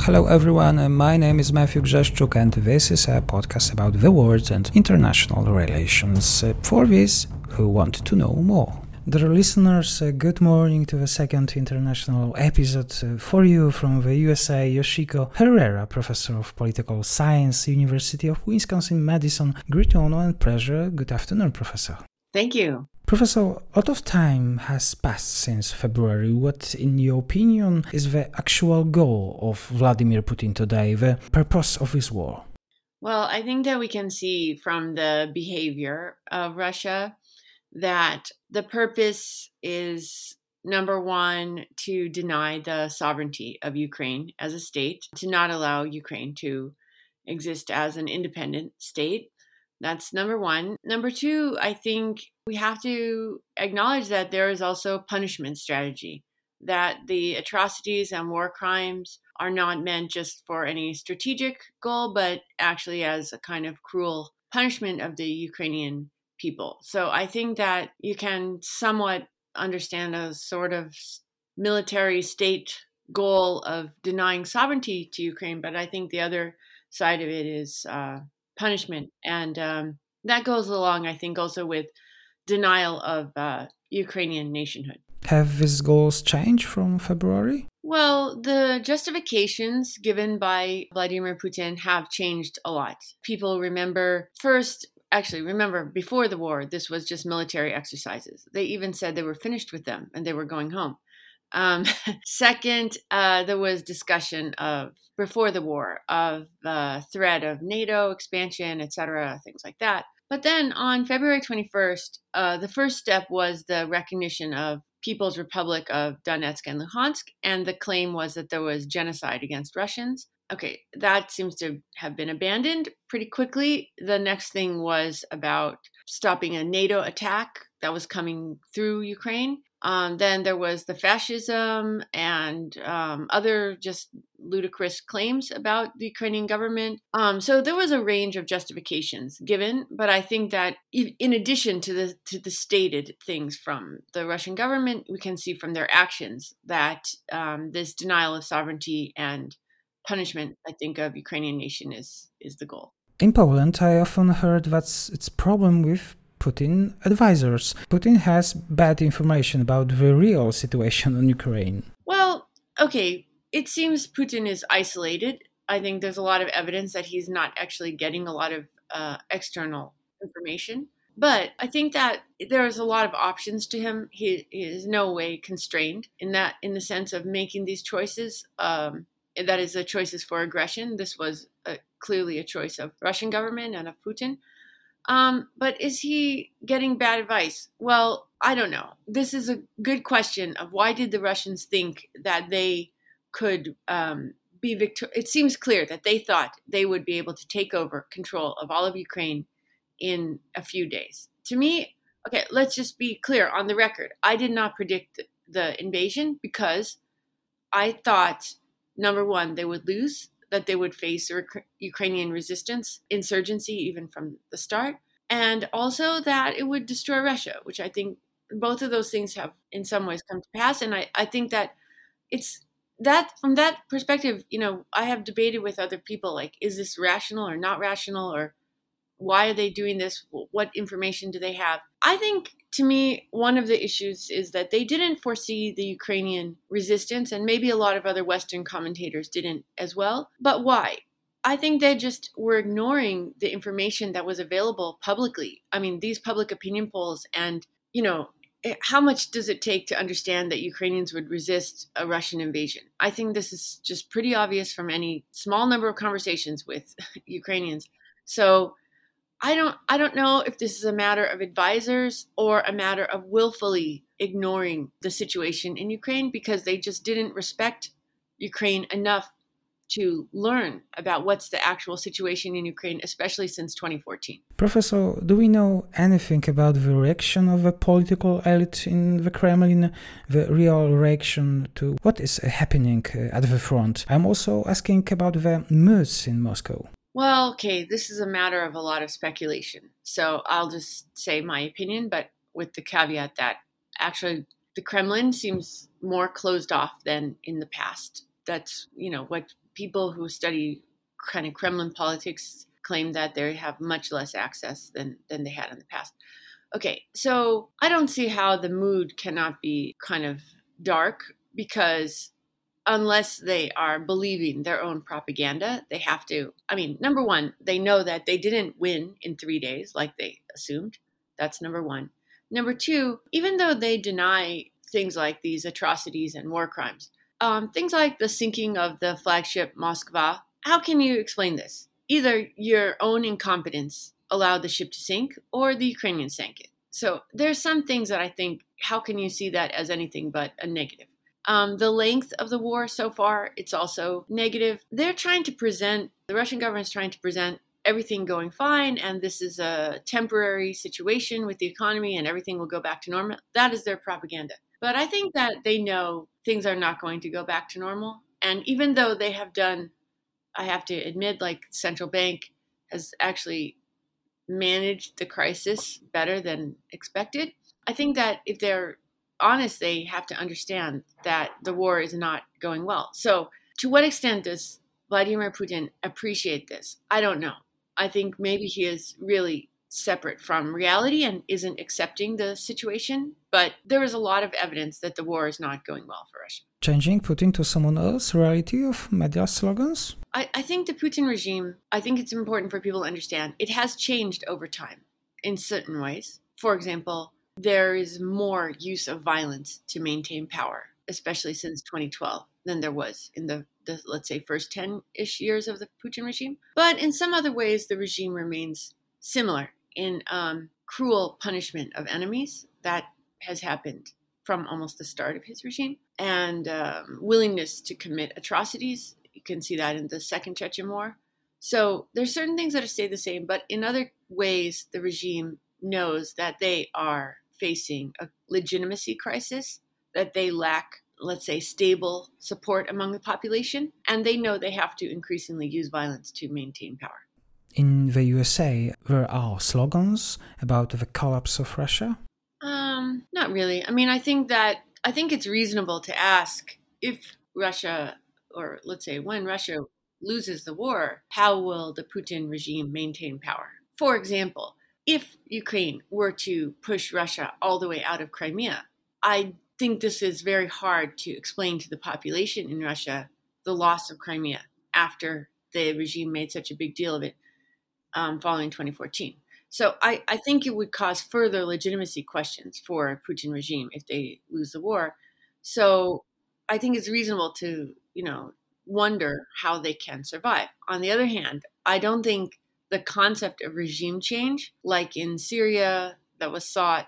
Hello, everyone. Uh, my name is Matthew Grzeszczuk, and this is a podcast about the world and international relations uh, for those who want to know more. Dear listeners, uh, good morning to the second international episode uh, for you from the USA. Yoshiko Herrera, professor of political science, University of Wisconsin-Madison. Great honor and pleasure. Good afternoon, professor. Thank you. Professor, a lot of time has passed since February. What, in your opinion, is the actual goal of Vladimir Putin today, the purpose of his war? Well, I think that we can see from the behavior of Russia that the purpose is number one, to deny the sovereignty of Ukraine as a state, to not allow Ukraine to exist as an independent state. That's number one. Number two, I think we have to acknowledge that there is also punishment strategy, that the atrocities and war crimes are not meant just for any strategic goal, but actually as a kind of cruel punishment of the Ukrainian people. So I think that you can somewhat understand a sort of military state goal of denying sovereignty to Ukraine, but I think the other side of it is uh, punishment, and um, that goes along, I think, also with denial of uh, Ukrainian nationhood. Have these goals changed from February? Well, the justifications given by Vladimir Putin have changed a lot. People remember first actually remember before the war this was just military exercises they even said they were finished with them and they were going home um, second uh, there was discussion of before the war of the threat of nato expansion etc things like that but then on february 21st uh, the first step was the recognition of people's republic of donetsk and luhansk and the claim was that there was genocide against russians okay, that seems to have been abandoned pretty quickly. The next thing was about stopping a NATO attack that was coming through Ukraine. Um, then there was the fascism and um, other just ludicrous claims about the Ukrainian government. Um, so there was a range of justifications given, but I think that in addition to the to the stated things from the Russian government, we can see from their actions that um, this denial of sovereignty and punishment, I think, of Ukrainian nation is is the goal. In Poland, I often heard that it's problem with Putin advisors. Putin has bad information about the real situation in Ukraine. Well, okay, it seems Putin is isolated. I think there's a lot of evidence that he's not actually getting a lot of uh, external information. But I think that there's a lot of options to him. He, he, is no way constrained in that, in the sense of making these choices. Um, that is the choices for aggression. This was a, clearly a choice of Russian government and of Putin. Um, but is he getting bad advice? Well, I don't know. This is a good question of why did the Russians think that they could um, be victor? It seems clear that they thought they would be able to take over control of all of Ukraine in a few days. To me, okay, let's just be clear on the record. I did not predict the invasion because I thought number one, they would lose, that they would face Ukrainian resistance, insurgency, even from the start, and also that it would destroy Russia, which I think both of those things have in some ways come to pass. And I, I think that it's that from that perspective, you know, I have debated with other people like, is this rational or not rational or why are they doing this? What information do they have? I think to me, one of the issues is that they didn't foresee the Ukrainian resistance, and maybe a lot of other Western commentators didn't as well. But why? I think they just were ignoring the information that was available publicly. I mean, these public opinion polls, and, you know, eh, how much does it take to understand that Ukrainians would resist a Russian invasion? I think this is just pretty obvious from any small number of conversations with Ukrainians. So, I don't I don't know if this is a matter of advisors or a matter of willfully ignoring the situation in Ukraine because they just didn't respect Ukraine enough to learn about what's the actual situation in Ukraine, especially since 2014. Professor, do we know anything about the reaction of the political elite in the Kremlin, the real reaction to what is happening uh, at the front? I'm also asking about the moods in Moscow. Well, okay, this is a matter of a lot of speculation. So I'll just say my opinion, but with the caveat that actually the Kremlin seems more closed off than in the past. That's, you know, what people who study kind of Kremlin politics claim that they have much less access than than they had in the past. Okay, so I don't see how the mood cannot be kind of dark because unless they are believing their own propaganda, they have to. I mean, number one, they know that they didn't win in three days like they assumed. That's number one. Number two, even though they deny things like these atrocities and war crimes, um, things like the sinking of the flagship Moskva, how can you explain this? Either your own incompetence allowed the ship to sink or the Ukrainians sank it. So there's some things that I think, how can you see that as anything but a negative? Um, the length of the war so far, it's also negative. They're trying to present, the Russian government is trying to present everything going fine and this is a temporary situation with the economy and everything will go back to normal. That is their propaganda. But I think that they know things are not going to go back to normal. And even though they have done, I have to admit, like central bank has actually managed the crisis better than expected. I think that if they're honest, they have to understand that the war is not going well. So, to what extent does Vladimir Putin appreciate this? I don't know. I think maybe he is really separate from reality and isn't accepting the situation. But there is a lot of evidence that the war is not going well for Russia. Changing Putin to someone else, reality of media slogans? I, I think the Putin regime, I think it's important for people to understand, it has changed over time in certain ways. For example, there is more use of violence to maintain power, especially since 2012, than there was in the, the let's say, first 10 ish years of the Putin regime. But in some other ways, the regime remains similar in um, cruel punishment of enemies. That has happened from almost the start of his regime, and um, willingness to commit atrocities. You can see that in the Second Chechen War. So there's certain things that stay the same, but in other ways, the regime knows that they are facing a legitimacy crisis, that they lack, let's say, stable support among the population, and they know they have to increasingly use violence to maintain power. In the USA, there are slogans about the collapse of Russia? Um, not really. I mean, I think that I think it's reasonable to ask if Russia, or let's say when Russia loses the war, how will the Putin regime maintain power? For example, if Ukraine were to push Russia all the way out of Crimea, I think this is very hard to explain to the population in Russia the loss of Crimea after the regime made such a big deal of it um, following 2014. So I, I think it would cause further legitimacy questions for a Putin regime if they lose the war. So I think it's reasonable to, you know, wonder how they can survive. On the other hand, I don't think the concept of regime change, like in Syria that was sought,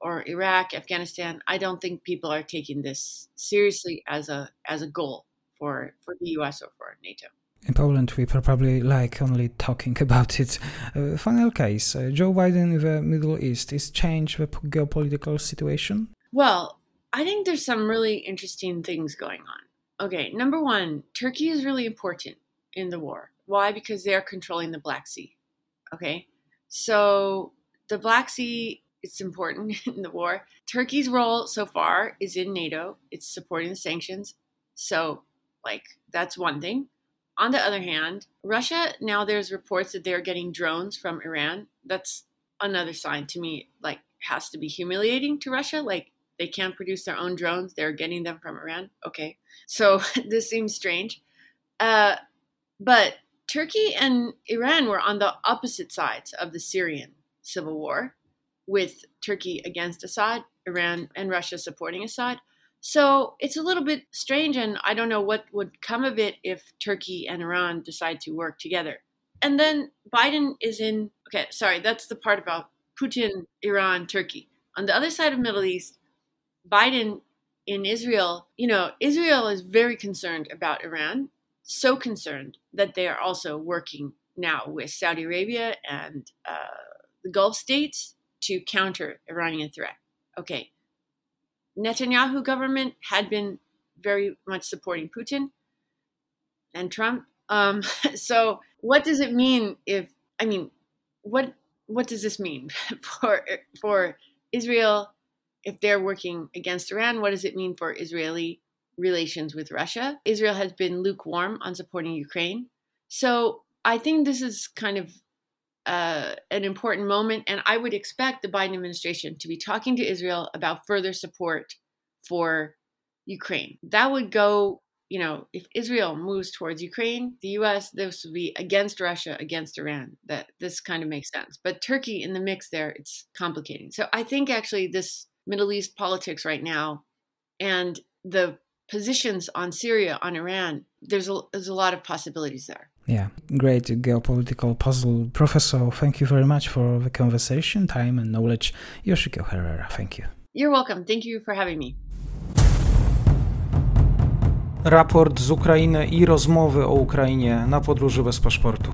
or Iraq, Afghanistan, I don't think people are taking this seriously as a as a goal for for the US or for NATO. In Poland, we probably like only talking about it. Uh, final case: uh, Joe Biden in the Middle East is change the geopolitical situation. Well, I think there's some really interesting things going on. Okay, number one, Turkey is really important in the war. Why? Because they're controlling the Black Sea. Okay. So the Black Sea it's important in the war. Turkey's role so far is in NATO. It's supporting the sanctions. So like that's one thing. On the other hand, Russia now there's reports that they're getting drones from Iran. That's another sign to me like has to be humiliating to Russia. Like they can't produce their own drones. They're getting them from Iran. Okay. So this seems strange. Uh, but Turkey and Iran were on the opposite sides of the Syrian civil war, with Turkey against Assad, Iran and Russia supporting Assad. So it's a little bit strange, and I don't know what would come of it if Turkey and Iran decide to work together. And then Biden is in, okay, sorry, that's the part about Putin, Iran, Turkey. On the other side of Middle East, Biden in Israel, you know, Israel is very concerned about Iran so concerned that they are also working now with Saudi Arabia and uh, the Gulf states to counter Iranian threat. Okay, Netanyahu government had been very much supporting Putin and Trump. Um, so what does it mean if I mean what what does this mean for for Israel if they're working against Iran? What does it mean for Israeli relations with Russia. Israel has been lukewarm on supporting Ukraine. So I think this is kind of uh, an important moment, and I would expect the Biden administration to be talking to Israel about further support for Ukraine. That would go, you know, if Israel moves towards Ukraine, the U.S. this would be against Russia, against Iran. That this kind of makes sense. But Turkey in the mix there, it's complicating. So I think actually this Middle East politics right now, and the positions on Syria, on Iran, there's a, there's a lot of possibilities there. Yeah, great geopolitical puzzle. Professor, thank you very much for the conversation, time and knowledge. Yoshiko Herrera, thank you. You're welcome. Thank you for having me. Raport z Ukrainy i rozmowy o Ukrainie na podróży bez paszportu.